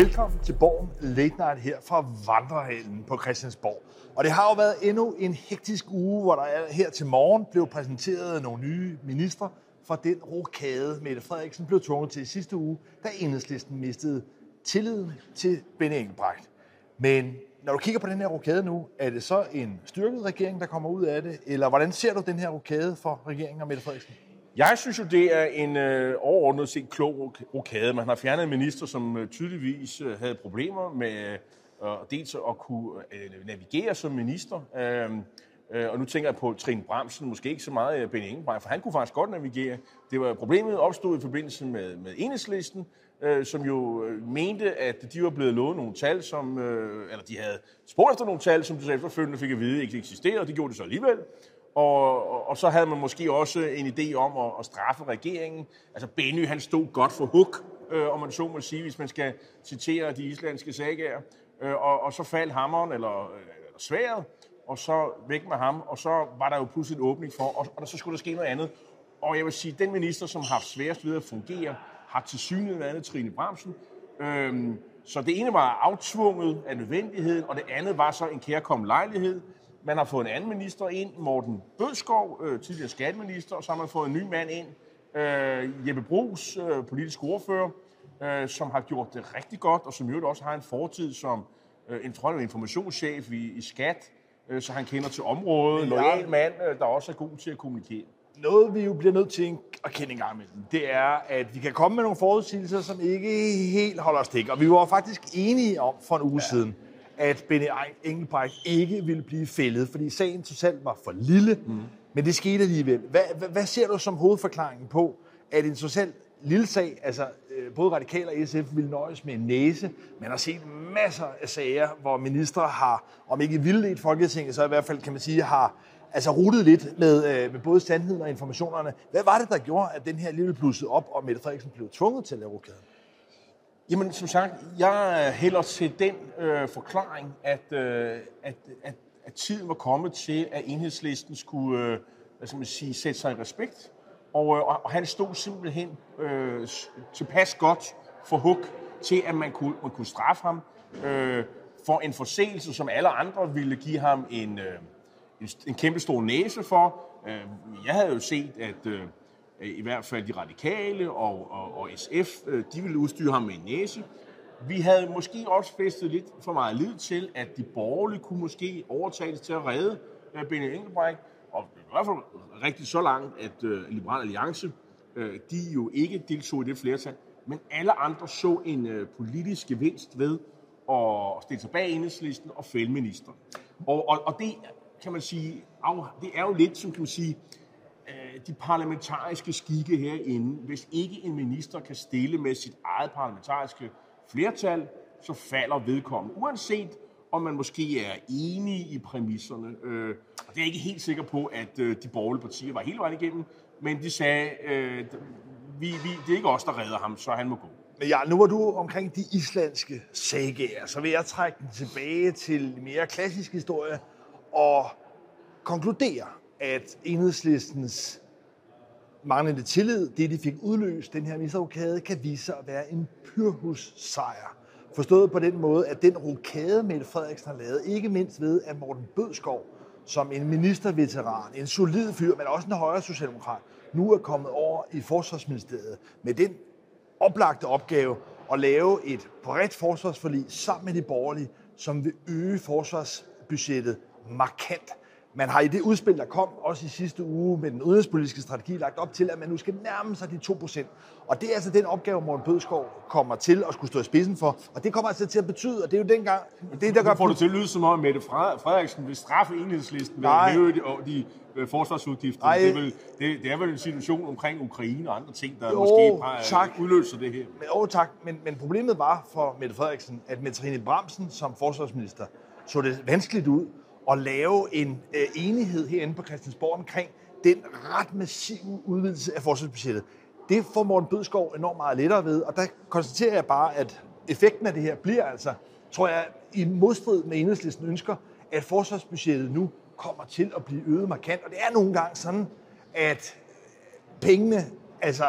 Velkommen til Borgen Late Night her fra Vandrehallen på Christiansborg. Og det har jo været endnu en hektisk uge, hvor der her til morgen blev præsenteret nogle nye ministre for den rokade, Mette Frederiksen blev tvunget til sidste uge, da enhedslisten mistede tilliden til Benny Engelbrecht. Men når du kigger på den her rokade nu, er det så en styrket regering, der kommer ud af det? Eller hvordan ser du den her rokade for regeringen og Mette Frederiksen? Jeg synes jo, det er en øh, overordnet set klog rokade. Man har fjernet en minister, som øh, tydeligvis øh, havde problemer med øh, dels at kunne øh, navigere som minister. Øh, øh, og nu tænker jeg på Trine Bramsen, måske ikke så meget øh, Benny Engelbrecht, for han kunne faktisk godt navigere. Det var problemet opstod i forbindelse med, med enhedslisten, øh, som jo øh, mente, at de var blevet lovet nogle tal, som, øh, eller de havde spurgt efter nogle tal, som de så efterfølgende fik at vide ikke eksisterede, og det gjorde det så alligevel. Og, og, og så havde man måske også en idé om at, at straffe regeringen. Altså Benny, han stod godt for huk, øh, om man så må sige, hvis man skal citere de islandske sagager. Øh, og, og så faldt hammeren, eller, eller sværet, og så væk med ham, og så var der jo pludselig en åbning for, og, og så skulle der ske noget andet. Og jeg vil sige, den minister, som har haft sværest ved at fungere, har til synet andet Trine Bramsen. Øhm, så det ene var aftvunget af nødvendigheden, og det andet var så en kærkommen lejlighed. Man har fået en anden minister ind, Morten Bødskov, øh, tidligere skatteminister, og så har man fået en ny mand ind, øh, Jeppe Brugs, øh, politisk ordfører, øh, som har gjort det rigtig godt, og som jo også har en fortid som øh, en, tror informationschef i, i skat, øh, så han kender til området, lojal mand, øh, der også er god til at kommunikere. Noget, vi jo bliver nødt til at kende en gang imellem, det er, at vi kan komme med nogle forudsigelser, som ikke helt holder stik. Og vi var faktisk enige om for en uge ja. siden, at Benny Engelbrecht ikke ville blive fældet, fordi sagen totalt var for lille, mm. men det skete alligevel. Hvad, hvad, hvad ser du som hovedforklaringen på, at en totalt lille sag, altså øh, både Radikal og SF vil nøjes med en næse. Man har set masser af sager, hvor ministre har, om ikke vildledt Folketinget, så i hvert fald kan man sige, har altså rutet lidt med, øh, med både sandheden og informationerne. Hvad var det, der gjorde, at den her lige pludsede op, og Mette Frederiksen blev tvunget til at lave rokaden? Jamen, som sagt, jeg hælder til den øh, forklaring, at, øh, at, at, at tiden var kommet til, at enhedslisten skulle øh, hvad skal man sige, sætte sig i respekt. Og, øh, og han stod simpelthen øh, tilpas godt for hug til, at man kunne, man kunne straffe ham øh, for en forseelse, som alle andre ville give ham en, øh, en, en kæmpe stor næse for. Øh, jeg havde jo set, at... Øh, Øh, i hvert fald de radikale og, og, og SF, øh, de ville udstyre ham med en næse. Vi havde måske også festet lidt for meget lid til, at de borgerlige kunne måske overtages til at redde øh, Benny Engelbrecht, og i hvert fald rigtig så langt, at Liberal Alliance, de jo ikke deltog i det flertal, men alle andre så en politisk gevinst ved at stille sig bag enhedslisten og fælde minister. Og, og, og det kan man sige, det er jo lidt, som kan man sige, de parlamentariske skikke herinde. Hvis ikke en minister kan stille med sit eget parlamentariske flertal, så falder vedkommende. Uanset om man måske er enige i præmisserne. Øh, og det er jeg ikke helt sikker på, at øh, de borgerlige partier var hele vejen igennem, men de sagde, øh, vi, vi, det er ikke os, der redder ham, så han må gå. Men ja, nu var du omkring de islandske sagager, så vil jeg trække den tilbage til mere klassisk historie og konkludere, at enhedslistens manglende tillid, det de fik udløst, den her misrokade, kan vise sig at være en pyrhus sejr. Forstået på den måde, at den rokade, Mette Frederiksen har lavet, ikke mindst ved, at Morten Bødskov, som en ministerveteran, en solid fyr, men også en højre socialdemokrat, nu er kommet over i Forsvarsministeriet med den oplagte opgave at lave et bredt forsvarsforlig sammen med de borgerlige, som vil øge forsvarsbudgettet markant. Man har i det udspil, der kom også i sidste uge med den udenrigspolitiske strategi, lagt op til, at man nu skal nærme sig de 2%. Og det er altså den opgave, Morten Bødskov kommer til at skulle stå i spidsen for. Og det kommer altså til at betyde, og det er jo dengang... Det, der gør... får det til at lyde som om, at Mette Frederiksen vil straffe enhedslisten ved at hæve de, øh, forsvarsudgifter. Nej. Det, er vel, det, det er vel en situation omkring Ukraine og andre ting, der jo, måske bare tak. udløser det her. Men, oh, tak. Men, men problemet var for Mette Frederiksen, at med Trine Bramsen som forsvarsminister så det vanskeligt ud at lave en øh, enighed herinde på Christiansborg omkring den ret massive udvidelse af forsvarsbudgettet. Det får Morten Bødskov enormt meget lettere ved, og der konstaterer jeg bare, at effekten af det her bliver altså, tror jeg, i modstrid med enhedslisten ønsker, at forsvarsbudgettet nu kommer til at blive øget markant. Og det er nogle gange sådan, at pengene altså,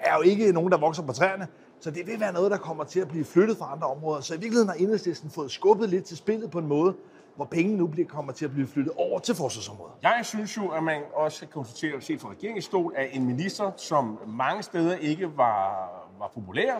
er jo ikke nogen, der vokser på træerne. Så det vil være noget, der kommer til at blive flyttet fra andre områder. Så i virkeligheden har enhedslisten fået skubbet lidt til spillet på en måde, hvor pengene nu bliver, kommer til at blive flyttet over til forsvarsområdet. Jeg synes jo, at man også kan konstatere, set fra regeringsstol, at en minister, som mange steder ikke var, var populær,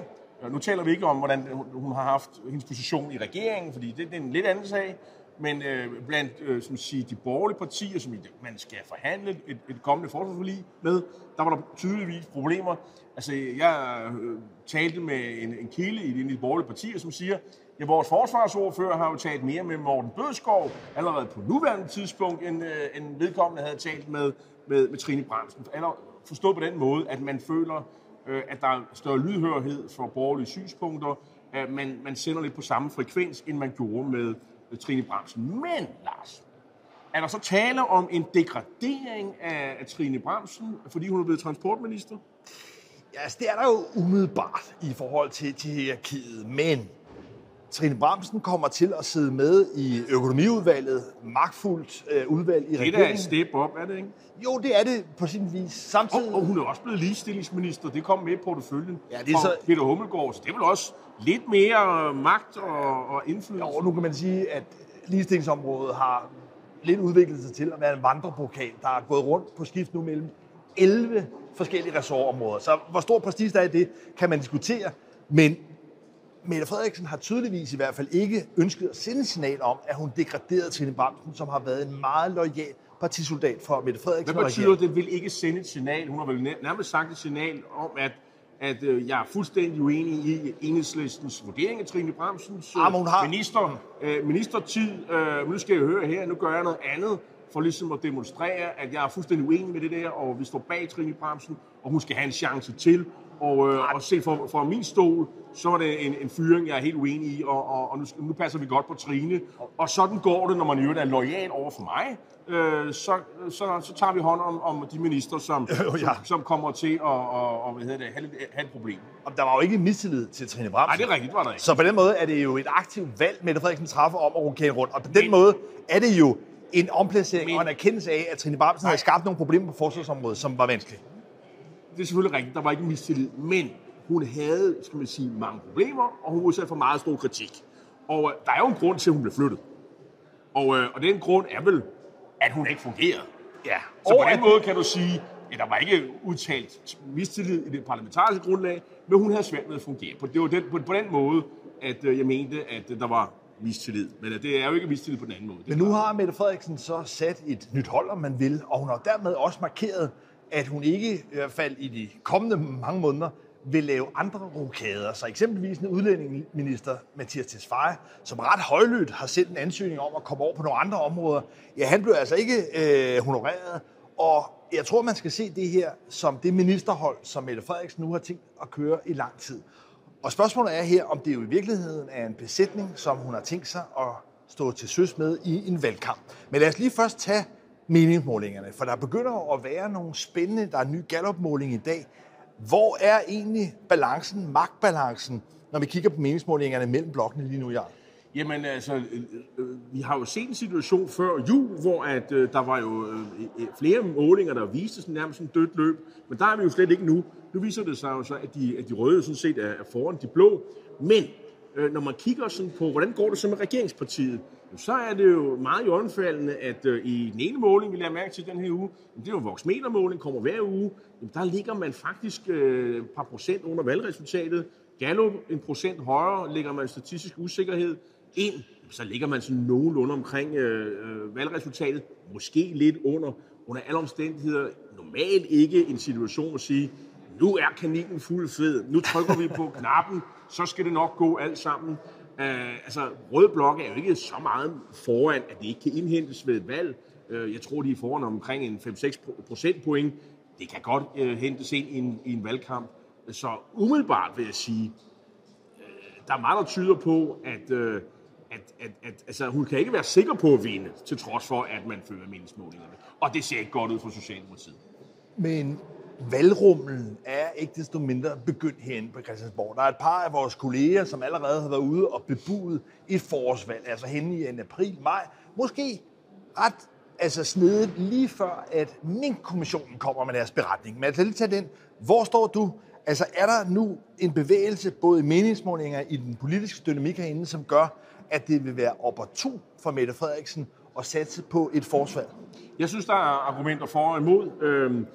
nu taler vi ikke om, hvordan hun har haft hendes position i regeringen, fordi det, det er en lidt anden sag, men øh, blandt øh, som siger, de borgerlige partier, som man skal forhandle et, et kommende forsvarsforlig med, der var der tydeligvis problemer. Altså, jeg øh, talte med en, en kilde i de borgerlige partier, som siger, Ja, vores forsvarsordfører har jo talt mere med Morten Bødskov allerede på nuværende tidspunkt, end, øh, end vedkommende havde talt med, med, med Trine Bramsen. Eller forstået på den måde, at man føler, øh, at der er større lydhørhed for borgerlige synspunkter, at man, man sender lidt på samme frekvens, end man gjorde med, øh, Trine Bramsen. Men, Lars, er der så tale om en degradering af, af Trine Bramsen, fordi hun er blevet transportminister? Ja, altså, det er der jo umiddelbart i forhold til, til hierarkiet, men Trine Bramsen kommer til at sidde med i økonomiudvalget, magtfuldt øh, udvalg i regeringen. Det er et step op, er det ikke? Jo, det er det på sin vis. Samtidig... Og, og hun er også blevet ligestillingsminister. Det kom med i porteføljen. Ja, det er så... Peter Hummelgaard, så det er vel også lidt mere magt og, og indflydelse. Jo, nu kan man sige, at ligestillingsområdet har lidt udviklet sig til at være en vandrepokal, der er gået rundt på skift nu mellem 11 forskellige ressortområder. Så hvor stor prestige der er i det, kan man diskutere. Men Mette Frederiksen har tydeligvis i hvert fald ikke ønsket at sende signal om, at hun degraderede Trine Bramsen, som har været en meget lojal partisoldat for Mette Frederiksen. Hvad betyder det, vil ikke sende et signal? Hun har vel nærmest sagt et signal om, at at øh, jeg er fuldstændig uenig i enhedslistens vurdering af Trine Bramsens ah, hun har... minister, øh, ministertid. Øh, nu skal jeg høre her, nu gør jeg noget andet for ligesom at demonstrere, at jeg er fuldstændig uenig med det der, og vi står bag Trine Bramsen, og hun skal have en chance til. Og, øh, og se for, for min stol, så var det en, en fyring, jeg er helt uenig i, og, og, og nu, nu passer vi godt på Trine. Og sådan går det, når man jo er lojal over for mig. Øh, så, så, så tager vi hånd om, om de minister, som, ja. som, som kommer til at og, og, hvad hedder det, have, have et problem. Og der var jo ikke mistillid til Trine Bramsen. Nej, det er rigtigt, var der ikke. Så på den måde er det jo et aktivt valg, Mette Frederiksen træffer om at rokere rundt. Og på den Men, måde er det jo en omplacering Men, og en erkendelse af, at Trine Bramsen havde skabt nogle problemer på forsvarsområdet, som var vanskelige det er selvfølgelig rigtigt, der var ikke mistillid, men hun havde, skal man sige, mange problemer, og hun udsat for meget stor kritik. Og øh, der er jo en grund til, at hun blev flyttet. Og, øh, og den grund er vel, at hun ikke fungerede. Ja. Så og på den måde kan du sige, at der var ikke udtalt mistillid i det parlamentariske grundlag, men hun havde svært med at fungere. Det var den, på, på den måde, at øh, jeg mente, at øh, der var mistillid. Men øh, det er jo ikke mistillid på den anden måde. Men nu har Mette Frederiksen så sat et nyt hold, om man vil, og hun har dermed også markeret, at hun ikke, i hvert fald i de kommende mange måneder, vil lave andre rokader. Så eksempelvis en udlændingeminister, Mathias Tesfaye, som ret højlydt har sendt en ansøgning om at komme over på nogle andre områder. Ja, han blev altså ikke øh, honoreret, og jeg tror, man skal se det her som det ministerhold, som Mette Frederiksen nu har tænkt at køre i lang tid. Og spørgsmålet er her, om det jo i virkeligheden er en besætning, som hun har tænkt sig at stå til søs med i en valgkamp. Men lad os lige først tage meningsmålingerne, for der begynder at være nogle spændende, der er en ny gallopmåling i dag. Hvor er egentlig balancen, magtbalancen, når vi kigger på meningsmålingerne mellem blokkene lige nu, Jan? Jamen altså, øh, øh, vi har jo set en situation før jul, hvor at, øh, der var jo øh, øh, flere målinger, der viste sådan nærmest en dødt løb, men der er vi jo slet ikke nu. Nu viser det sig jo så, at de, at de røde sådan set er, er foran de blå, men øh, når man kigger sådan på, hvordan går det så med regeringspartiet, så er det jo meget i at øh, i den ene måling, vi lader mærke til den her uge, det er jo voksmetermåling, kommer hver uge, der ligger man faktisk øh, et par procent under valgresultatet. Gallup en procent højere, ligger man statistisk usikkerhed ind, så ligger man sådan nogenlunde omkring øh, øh, valgresultatet, måske lidt under, under alle omstændigheder, normalt ikke en situation at sige, nu er kaninen fuld fed, nu trykker vi på knappen, så skal det nok gå alt sammen. Øh, altså, røde blok er jo ikke så meget foran, at det ikke kan indhentes ved et valg. Øh, jeg tror, de er foran omkring en 5-6 procentpoint. Det kan godt uh, hentes ind i en, i en valgkamp. Så umiddelbart vil jeg sige, øh, der er meget, der tyder på, at, at, at, at altså, hun kan ikke være sikker på at vinde, til trods for, at man fører meningsmålingerne. Og det ser ikke godt ud for Socialdemokratiet. Men valgrummen er ikke desto mindre begyndt herinde på Christiansborg. Der er et par af vores kolleger, som allerede har været ude og bebudet et forårsvalg, altså hen i en april-maj. Måske ret altså snedet lige før, at Mink-kommissionen kommer med deres beretning. Men altså lige tage den. Hvor står du? Altså er der nu en bevægelse, både i meningsmålinger i den politiske dynamik herinde, som gør, at det vil være opportun for Mette Frederiksen at satse på et forsvar? Jeg synes, der er argumenter for og imod. Øhm,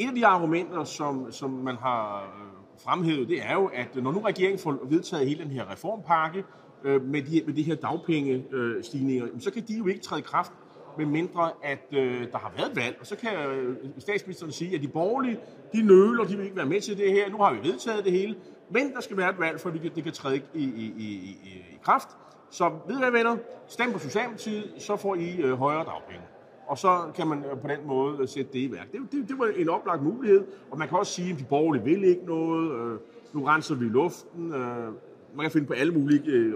et af de argumenter, som, som man har øh, fremhævet, det er jo, at når nu regeringen får vedtaget hele den her reformpakke øh, med, de, med de her dagpengestigninger, øh, så kan de jo ikke træde i kraft, med mindre at øh, der har været valg. Og så kan øh, statsministeren sige, at de borgerlige, de nøler, de vil ikke være med til det her. Nu har vi vedtaget det hele, men der skal være et valg, for det det kan træde i, i, i, i, i kraft. Så ved hvad venner, stem på Socialdemokratiet, så får I øh, højere dagpenge. Og så kan man øh, på den måde øh, sætte det i værk. Det, det, det var en oplagt mulighed, og man kan også sige, at de borgerlige vil ikke noget. Øh, nu renser vi luften. Øh, man kan finde på alle mulige øh, øh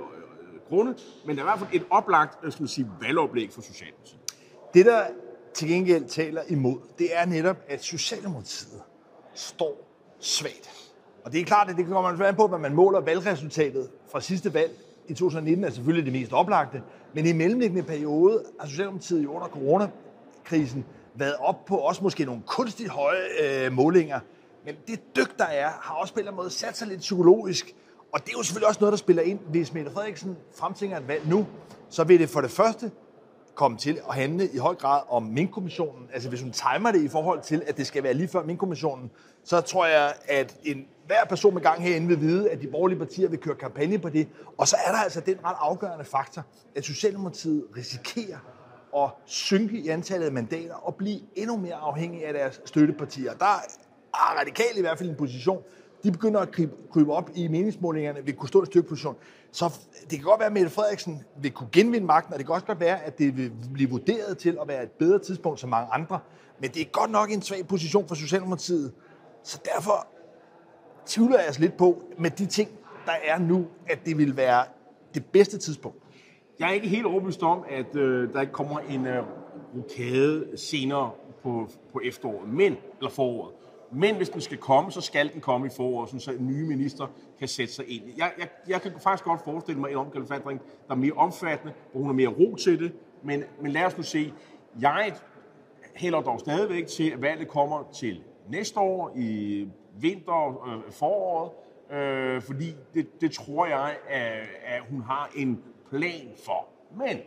grunde, men der er i hvert fald et oplagt skal man sige, valgoplæg for Socialdemokratiet. Det, der til gengæld taler imod, det er netop, at Socialdemokratiet står svagt. Og det er klart, at det kommer man an på, hvad man måler valgresultatet fra sidste valg i 2019 er selvfølgelig det mest oplagte, men i mellemliggende periode har Socialdemokratiet i under coronakrisen været op på også måske nogle kunstigt høje øh, målinger. Men det dyk, der er, har også på en eller anden måde sat sig lidt psykologisk. Og det er jo selvfølgelig også noget, der spiller ind. Hvis Mette Frederiksen fremtænker et valg nu, så vil det for det første komme til at handle i høj grad om Mink-kommissionen. Altså hvis hun timer det i forhold til, at det skal være lige før Mink-kommissionen, så tror jeg, at en hver person med gang herinde vil vide, at de borgerlige partier vil køre kampagne på det. Og så er der altså den ret afgørende faktor, at Socialdemokratiet risikerer at synke i antallet af mandater og blive endnu mere afhængig af deres støttepartier. Der er radikalt i hvert fald en position, de begynder at krybe, krybe op i meningsmålingerne, vil kunne stå i styrkeposition. Så det kan godt være, at Mette Frederiksen vil kunne genvinde magten, og det kan også godt være, at det vil blive vurderet til at være et bedre tidspunkt som mange andre. Men det er godt nok en svag position for Socialdemokratiet. Så derfor tvivler jeg altså lidt på, med de ting, der er nu, at det vil være det bedste tidspunkt. Jeg er ikke helt overbevist om, at øh, der ikke kommer en øh, rokade senere på, på efteråret, men, eller foråret. Men hvis den skal komme, så skal den komme i foråret, så en nye minister kan sætte sig ind. Jeg, jeg, jeg kan faktisk godt forestille mig en omkalfatring, der er mere omfattende, hvor hun har mere ro til det. Men, men lad os nu se. Jeg hælder dog stadigvæk til, at valget kommer til næste år i vinter, øh, foråret, øh, fordi det, det tror jeg, at, at hun har en plan for. Men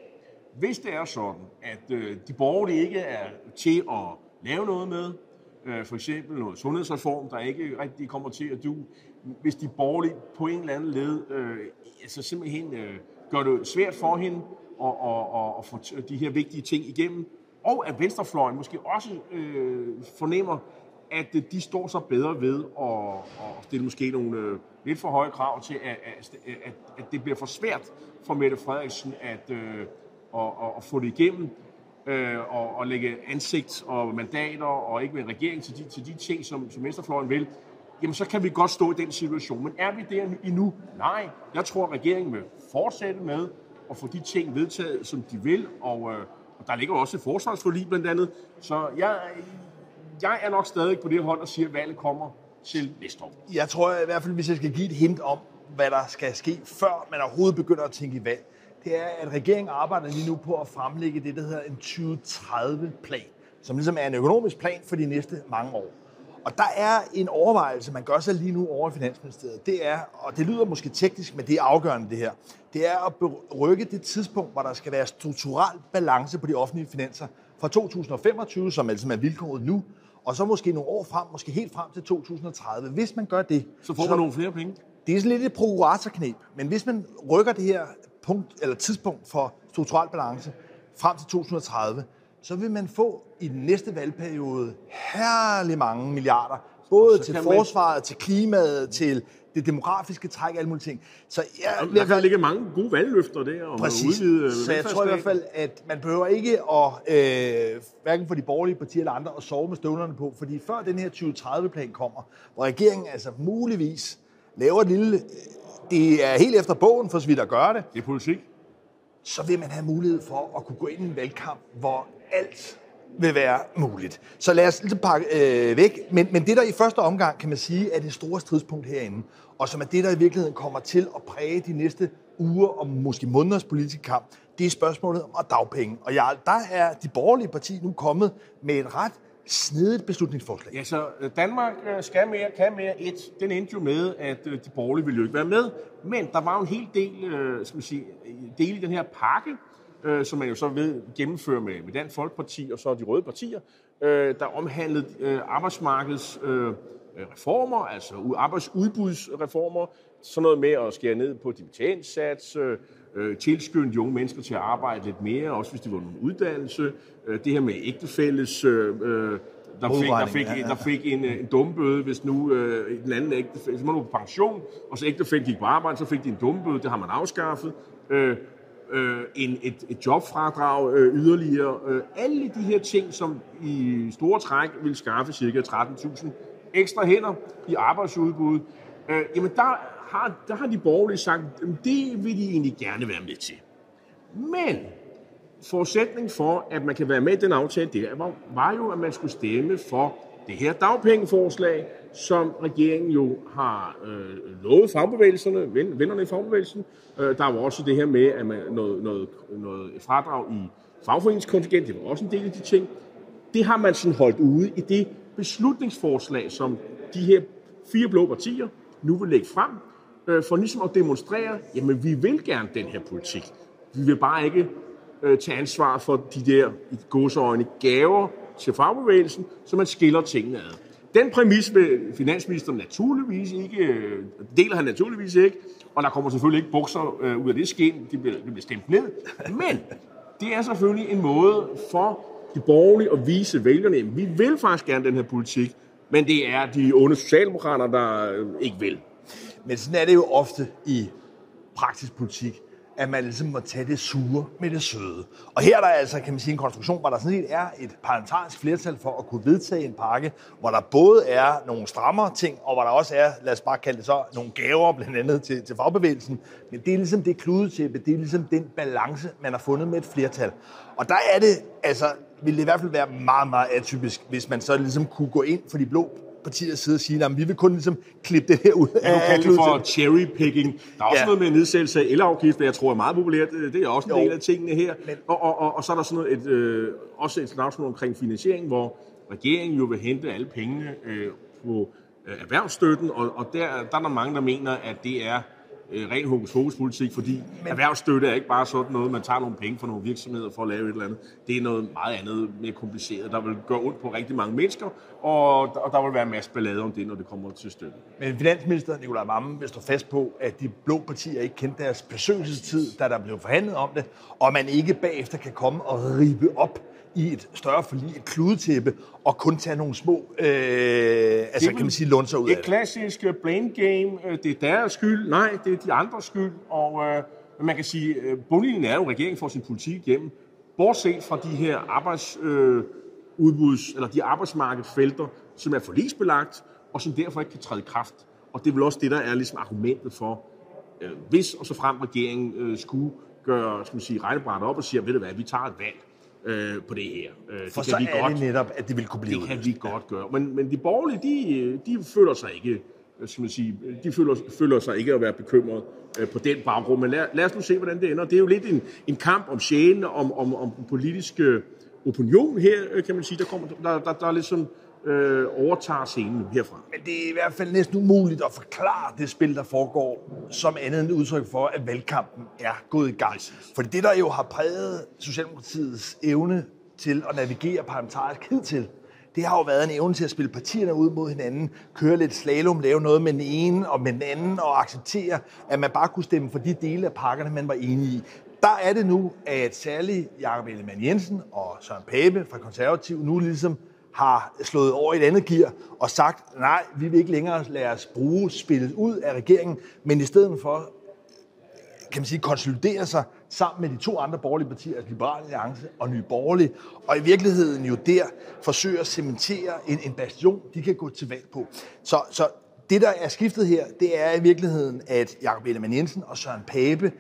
hvis det er sådan, at øh, de borgerlige ikke er til at lave noget med, øh, for eksempel noget sundhedsreform, der ikke rigtig kommer til at du, hvis de borgerlige på en eller anden led øh, altså simpelthen øh, gør det svært for hende at, at, at, at få de her vigtige ting igennem, og at venstrefløjen måske også øh, fornemmer, at øh, de står så bedre ved at, at stille måske nogle øh, lidt for høje krav til, at, at, at det bliver for svært for Mette Frederiksen øh, at, at, at få det igennem øh, og, og lægge ansigt og mandater og ikke med regering til de, til de ting, som, som Venstrefløjen vil, jamen så kan vi godt stå i den situation. Men er vi der endnu? Nej. Jeg tror, at regeringen vil fortsætte med at få de ting vedtaget, som de vil, og, og der ligger også et forsvarsforlig blandt andet. Så jeg, jeg er nok stadig på det hold og siger, at valget kommer til næste år. Jeg tror i hvert fald, hvis jeg skal give et hint om, hvad der skal ske, før man overhovedet begynder at tænke i valg, det er, at regeringen arbejder lige nu på at fremlægge det, der hedder en 2030-plan, som ligesom er en økonomisk plan for de næste mange år. Og der er en overvejelse, man gør sig lige nu over i Finansministeriet. Det er, og det lyder måske teknisk, men det er afgørende det her, det er at rykke det tidspunkt, hvor der skal være strukturel balance på de offentlige finanser fra 2025, som altså er vilkåret nu, og så måske nogle år frem, måske helt frem til 2030. Hvis man gør det... Så får man så, nogle flere penge? Det er sådan lidt et prokuratorknep, men hvis man rykker det her punkt, eller tidspunkt for strukturel balance frem til 2030, så vil man få i den næste valgperiode herlig mange milliarder, både så til forsvaret, man... til klimaet, til det demografiske træk, alle mulige ting. Så jeg, der kan ligge mange gode valgløfter der. Om præcis. Udvide så jeg tror i hvert fald, at man behøver ikke at, øh, hverken for de borgerlige partier eller andre, at sove med støvlerne på, fordi før den her 2030-plan kommer, hvor regeringen altså muligvis laver et lille det er helt efter bogen, for så vidt at gøre det. Det er politik. Så vil man have mulighed for at kunne gå ind i en valgkamp, hvor alt vil være muligt. Så lad os lidt pakke øh, væk. Men, men det, der i første omgang, kan man sige, er det store stridspunkt herinde, og som er det, der i virkeligheden kommer til at præge de næste uger og måske måneders politiske kamp, det er spørgsmålet om dagpenge. Og ja, der er de borgerlige partier nu kommet med et ret snedigt beslutningsforslag. Ja, så øh, Danmark øh, skal mere, kan mere. Et, den endte jo med, at øh, de borgerlige ville jo ikke være med. Men der var jo en hel del, skal man sige, del i den her pakke, som man jo så ved gennemføre med, med Dansk Folkeparti og så de røde partier, der omhandlede arbejdsmarkeds reformer, altså arbejdsudbudsreformer, sådan noget med at skære ned på dimittenssats, tilskynde de unge mennesker til at arbejde lidt mere, også hvis de var nogle uddannelse, det her med ægtefælles der fik, der fik, der fik en, en dumbøde, hvis nu øh, den anden ægtefælle, hvis man var på pension, og så ægtefællen gik på arbejde, så fik de en dumbøde, det har man afskaffet. Øh, øh, en, et, et jobfradrag øh, yderligere. Øh, alle de her ting, som i store træk vil skaffe ca. 13.000 ekstra hænder i arbejdsudbud, øh, jamen der har, der har de borgerlige sagt, at det vil de egentlig gerne være med til. Men forudsætning for, at man kan være med i den aftale, det var, var jo, at man skulle stemme for det her dagpengeforslag, som regeringen jo har øh, lovet fagbevægelserne, ven, vennerne i fagbevægelsen. Øh, der var også det her med, at man noget, noget, noget fradrag i fagforeningskontingent, det var også en del af de ting. Det har man sådan holdt ude i det beslutningsforslag, som de her fire blå partier nu vil lægge frem, øh, for ligesom at demonstrere, jamen vi vil gerne den her politik. Vi vil bare ikke øh, tage ansvar for de der i godsøjne gaver til fagbevægelsen, så man skiller tingene ad. Den præmis vil finansministeren naturligvis ikke, øh, deler han naturligvis ikke, og der kommer selvfølgelig ikke bukser øh, ud af det skin, det bliver, det bliver stemt ned. Men det er selvfølgelig en måde for de borgerlige at vise vælgerne, at vi vil faktisk gerne den her politik, men det er de onde socialdemokrater, der øh, ikke vil. Men sådan er det jo ofte i praktisk politik at man ligesom må tage det sure med det søde. Og her er der altså, kan man sige, en konstruktion, hvor der sådan set er et parlamentarisk flertal for at kunne vedtage en pakke, hvor der både er nogle strammere ting, og hvor der også er, lad os bare kalde det så, nogle gaver blandt andet til, til fagbevægelsen. Men det er ligesom det kludetæppe, det er ligesom den balance, man har fundet med et flertal. Og der er det, altså, vil det i hvert fald være meget, meget atypisk, hvis man så ligesom kunne gå ind for de blå partiers side og sige, at vi vil kun ligesom klippe det her ud Du kalder det for cherry picking. Der er også ja. noget med nedsættelse af elafgift, jeg tror er meget populært. Det er også en jo. del af tingene her. Men... Og, og, og, og, så er der sådan noget et, øh, også et slagsmål omkring finansiering, hvor regeringen jo vil hente alle pengene øh, på øh, erhvervsstøtten, og, og der, der er der mange, der mener, at det er øh, ren hokus pokus politik, fordi Men... erhvervsstøtte er ikke bare sådan noget, man tager nogle penge fra nogle virksomheder for at lave et eller andet. Det er noget meget andet, mere kompliceret, der vil gøre ondt på rigtig mange mennesker, og, og der vil være en masse ballade om det, når det kommer til støtte. Men finansminister Nicolai Mammen vil stå fast på, at de blå partier ikke kendte deres besøgelsestid, da der blev forhandlet om det, og man ikke bagefter kan komme og ribe op i et større forlig, et kludetæppe, og kun tage nogle små, øh, altså kan man sige, lunser ud af det. klassisk øh, blame game, øh, det er deres skyld, nej, det er de andres skyld, og øh, man kan sige, øh, bundlinjen er jo, at regeringen får sin politik igennem, bortset fra de her arbejdsudbuds, øh, eller de arbejdsmarkedsfelter, som er forlisbelagt, og som derfor ikke kan træde i kraft. Og det er vel også det, der er ligesom argumentet for, øh, hvis og så frem regeringen øh, skulle gøre skal man sige, regnebrættet op og sige, ved du hvad, vi tager et valg, øh, på det her. Øh, det For kan så vi er godt, det netop, at det vil kunne blive Det kan vi godt gøre. Men, men de borgerlige, de, de føler sig ikke skal man sige, de føler, føler sig ikke at være bekymret øh, på den baggrund. Men lad, lad os nu se, hvordan det ender. Det er jo lidt en, en kamp om sjælen, om, om, om den politiske opinion her, øh, kan man sige. Der, kommer, der, der, der er lidt sådan øh, overtager scenen herfra. Men det er i hvert fald næsten umuligt at forklare det spil, der foregår, som andet end udtryk for, at valgkampen er gået i gang. For det, der jo har præget Socialdemokratiets evne til at navigere parlamentarisk hidtil, det har jo været en evne til at spille partierne ud mod hinanden, køre lidt slalom, lave noget med den ene og med den anden, og acceptere, at man bare kunne stemme for de dele af pakkerne, man var enige i. Der er det nu, at særligt Jakob Ellemann Jensen og Søren Pape fra Konservativ nu ligesom har slået over i et andet gear og sagt, nej, vi vil ikke længere lade os bruge spillet ud af regeringen, men i stedet for kan man sige, konsolidere sig sammen med de to andre borgerlige partier, altså Liberale Alliance og Nye Borgerlige, og i virkeligheden jo der forsøger at cementere en, en bastion, de kan gå til valg på. Så, så det, der er skiftet her, det er i virkeligheden, at Jakob Ellemann Jensen og Søren Pape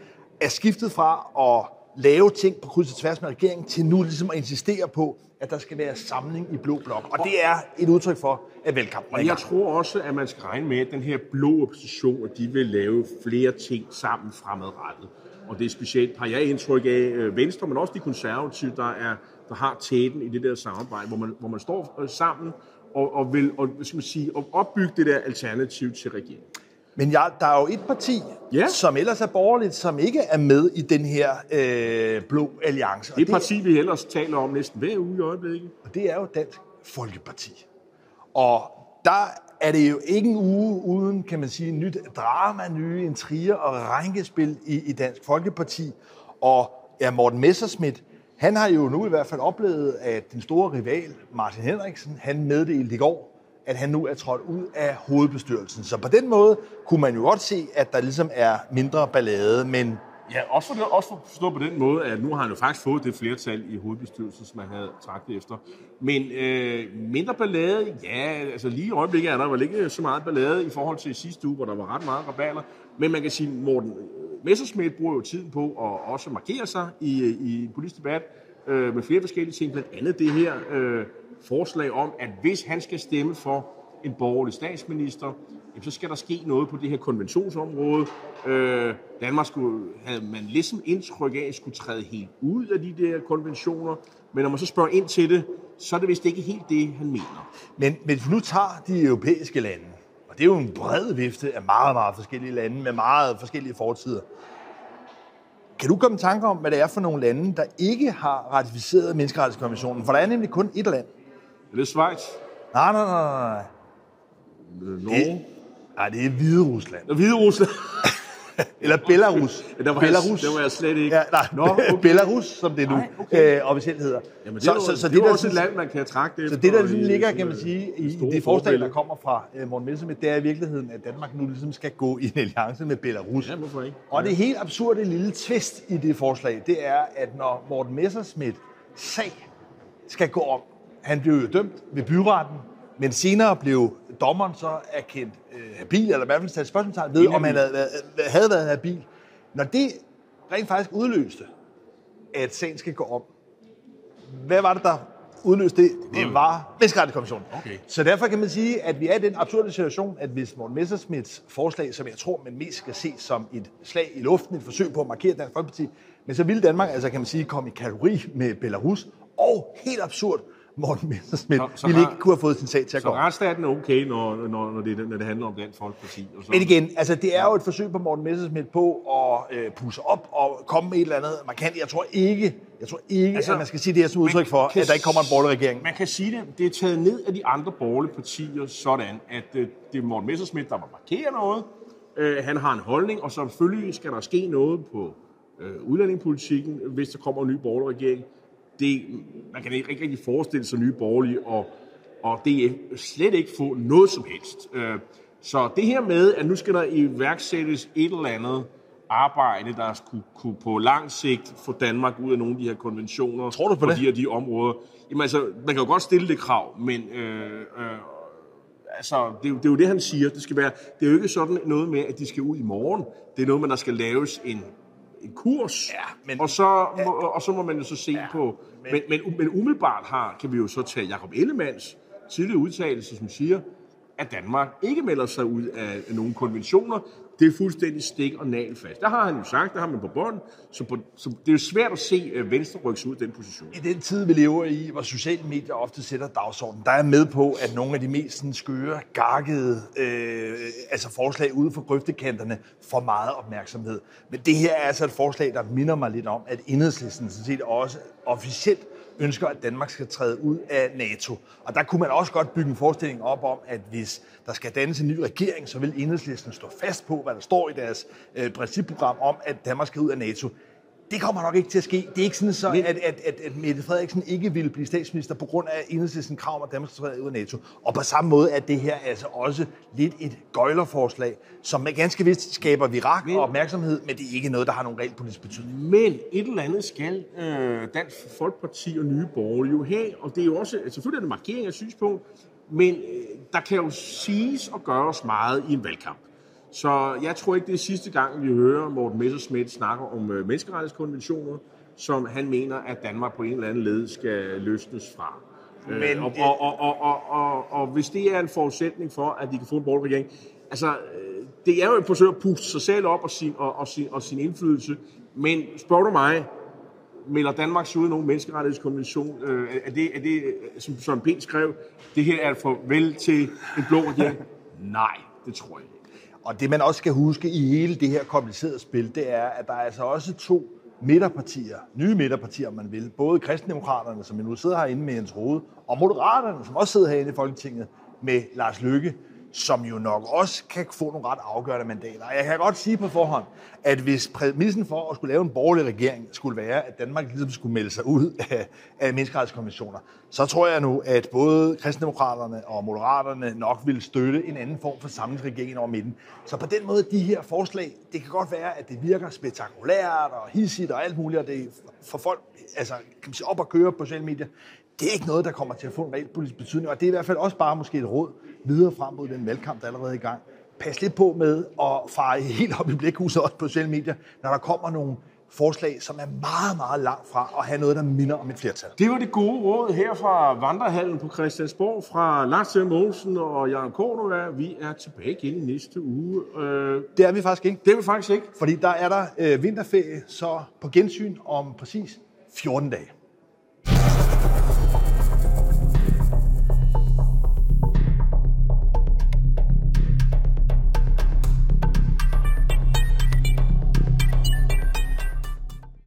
er skiftet fra at lave ting på kryds og tværs med regeringen, til nu ligesom at insistere på, at der skal være samling i blå blok. Og det er et udtryk for, at velkampen Og jeg tror også, at man skal regne med, at den her blå opposition, at de vil lave flere ting sammen fremadrettet. Og det er specielt, har jeg indtryk af, øh, Venstre, men også de konservative, der er der har tæten i det der samarbejde, hvor man, hvor man står øh, sammen og, og vil og, skal man sige, og opbygge det der alternativ til regeringen. Men ja, der er jo et parti, Ja. som ellers er borgerligt, som ikke er med i den her øh, blå alliance. Det er et parti, vi ellers taler om næsten hver uge i øjeblikket. Og det er jo Dansk Folkeparti. Og der er det jo ikke en uge uden, kan man sige, nyt drama, nye intriger og rænkespil i, i Dansk Folkeparti. Og ja, Morten Messerschmidt, han har jo nu i hvert fald oplevet, at den store rival, Martin Henriksen, han meddelte i går, at han nu er trådt ud af hovedbestyrelsen. Så på den måde kunne man jo godt se, at der ligesom er mindre ballade, men Ja, også, for også for forstå på den måde, at nu har han jo faktisk fået det flertal i hovedbestyrelsen, som han havde tragt efter. Men øh, mindre ballade, ja, altså lige i øjeblikket er der vel ikke så meget ballade i forhold til sidste uge, hvor der var ret meget rabaler. Men man kan sige, Morten øh, Messerschmidt bruger jo tiden på at også markere sig i, øh, i en politisk debat øh, med flere forskellige ting, blandt andet det her øh, forslag om, at hvis han skal stemme for en borgerlig statsminister, jamen, så skal der ske noget på det her konventionsområde. Øh, Danmark skulle, havde man ligesom indtryk af, at skulle træde helt ud af de der konventioner, men når man så spørger ind til det, så er det vist ikke helt det, han mener. Men hvis vi nu tager de europæiske lande, og det er jo en bred vifte af meget, meget forskellige lande med meget forskellige fortider. Kan du komme i tanke om, hvad det er for nogle lande, der ikke har ratificeret menneskerettighedskonventionen? For der er nemlig kun et land. Er det Schweiz? Nej, nej, nej, nej. Norge? Nej, det er Hvide Rusland. Og Hvide Rusland? Eller Belarus. Der var, Belarus. Jeg, der var jeg slet ikke. Ja, nej, Nå, okay. Belarus, som det nu Nej, okay. øh, officielt hedder. Jamen, det, så, er, så, så det, det er der også et land, man kan trække det Så det, der ligesom ligger, kan man sige, i det forslag, der kommer fra uh, Morten Messerschmidt, det er i virkeligheden, at Danmark nu ligesom skal gå i en alliance med Belarus. Ja, hvorfor ikke? Og det helt absurde lille twist i det forslag, det er, at når Morten Messerschmidt sag skal gå om, han blev jo dømt ved byretten, men senere blev dommeren så erkendt øh, habil, eller i hvert fald sat spørgsmålstegn ved, om han havde været, havde været habil. Når det rent faktisk udløste, at sagen skal gå om, hvad var det, der udløste det? Det var Menneskerettighedskommissionen. Okay. Så derfor kan man sige, at vi er i den absurde situation, at hvis Morten Messerschmidts forslag, som jeg tror, man mest skal se som et slag i luften, et forsøg på at markere Dansk Folkeparti, men så ville Danmark, altså kan man sige, komme i kategori med Belarus, og helt absurd, Morten Messerschmidt Så- så ville ikke kunne have fået sin sag til at Så gå om. retsstaten er okay, når, når, når, det, når det handler om Dansk Folkeparti. Og så, Men igen, altså det er jo et forsøg på Morten Messerschmidt på at øh, pusse op og komme med et eller andet markant. Jeg tror ikke, jeg tror ikke Altså, at man skal sige det her som udtryk for, at der ikke kommer en borgerlig regering. Man kan sige det, det er taget ned af de andre borgerlige partier sådan, at øh, det er Morten Messerschmidt, der må markere noget. Øh, han har en holdning, og selvfølgelig skal der ske noget på øh, udlændingepolitikken, hvis der kommer en ny borgerlig regering. Det, man kan ikke rigtig forestille sig nye borgerlige, og, og det er slet ikke få noget som helst. Øh, så det her med, at nu skal der iværksættes et eller andet arbejde, der skulle kunne på lang sigt få Danmark ud af nogle af de her konventioner. Tror du på det? de her de områder. Jamen altså, man kan jo godt stille det krav, men øh, øh, altså, det, er jo, det er jo det, han siger. Det, skal være, det er jo ikke sådan noget med, at de skal ud i morgen. Det er noget med, at der skal laves en, en kurs, Ja, men- og, så, må, og så må man jo så se ja, på... Men, men, men umiddelbart har, kan vi jo så tage Jacob Ellemanns tidligere udtalelse, som siger, at Danmark ikke melder sig ud af, af nogle konventioner. Det er fuldstændig stik og nagelfast. Der har han jo sagt, der har man på bånd, så, på, så det er jo svært at se uh, Venstre rykke ud af den position. I den tid, vi lever i, hvor sociale medier ofte sætter dagsordenen, der er med på, at nogle af de mest sådan, skøre, garkede øh, altså forslag ude for grøftekanterne får meget opmærksomhed. Men det her er altså et forslag, der minder mig lidt om, at enhedslisten sådan set også officielt ønsker, at Danmark skal træde ud af NATO. Og der kunne man også godt bygge en forestilling op om, at hvis der skal dannes en ny regering, så vil enhedslisten stå fast på, hvad der står i deres øh, principprogram om, at Danmark skal ud af NATO. Det kommer nok ikke til at ske. Det er ikke sådan, så, Men- at, at, at, at Mette Frederiksen ikke ville blive statsminister på grund af enhedslisten krav om, at Danmark skal træde ud af NATO. Og på samme måde er det her altså også lidt et gøjlerforslag, som ganske vist skaber virak Men- og opmærksomhed, men det er ikke noget, der har nogen reelt politisk betydning. Men et eller andet skal øh, Dansk Folkeparti og Nye Borgerlige jo have, og det er jo også, altså, selvfølgelig er det en markering af synspunkt, men øh, der kan jo siges og gøres meget i en valgkamp. Så jeg tror ikke, det er sidste gang, vi hører Morten Messerschmidt snakke om øh, menneskerettighedskonventioner, som han mener, at Danmark på en eller anden led skal løsnes fra. Øh, Men- og, og, og, og, og, og, og hvis det er en forudsætning for, at de kan få en borgerlig regering, altså, øh, det er jo et forsøg at puste sig selv op og sin, og, og, sin, og sin indflydelse, men spørger du mig, melder Danmark sig ud af nogen menneskerettighedskonvention? Øh, er, det, er det, som Søren Pind skrev, det her er et farvel til en blå regering? Nej, det tror jeg ikke. Og det man også skal huske i hele det her komplicerede spil, det er, at der er altså også to midterpartier, nye midterpartier, om man vil. Både kristendemokraterne, som nu sidder herinde med Jens Rode, og Moderaterne, som også sidder herinde i Folketinget med Lars Lykke som jo nok også kan få nogle ret afgørende mandater. Jeg kan godt sige på forhånd, at hvis præmissen for at skulle lave en borgerlig regering skulle være, at Danmark ligesom skulle melde sig ud af, af menneskerettighedskonventioner, så tror jeg nu, at både kristendemokraterne og moderaterne nok vil støtte en anden form for samlingsregering over midten. Så på den måde, de her forslag, det kan godt være, at det virker spektakulært og hissigt og alt muligt, og det for folk altså, kan man sige, op at køre på sociale medier det er ikke noget, der kommer til at få en reelt politisk betydning, og det er i hvert fald også bare måske et råd videre frem mod den valgkamp, der er allerede i gang. Pas lidt på med at fare helt op i blikhuset også på sociale medier, når der kommer nogle forslag, som er meget, meget langt fra at have noget, der minder om et flertal. Det var det gode råd her fra Vandrehallen på Christiansborg fra Lars Seier Mogensen og Jan Kornova. Vi er tilbage igen i næste uge. Øh, det er vi faktisk ikke. Det er vi faktisk ikke. Fordi der er der øh, vinterferie, så på gensyn om præcis 14 dage.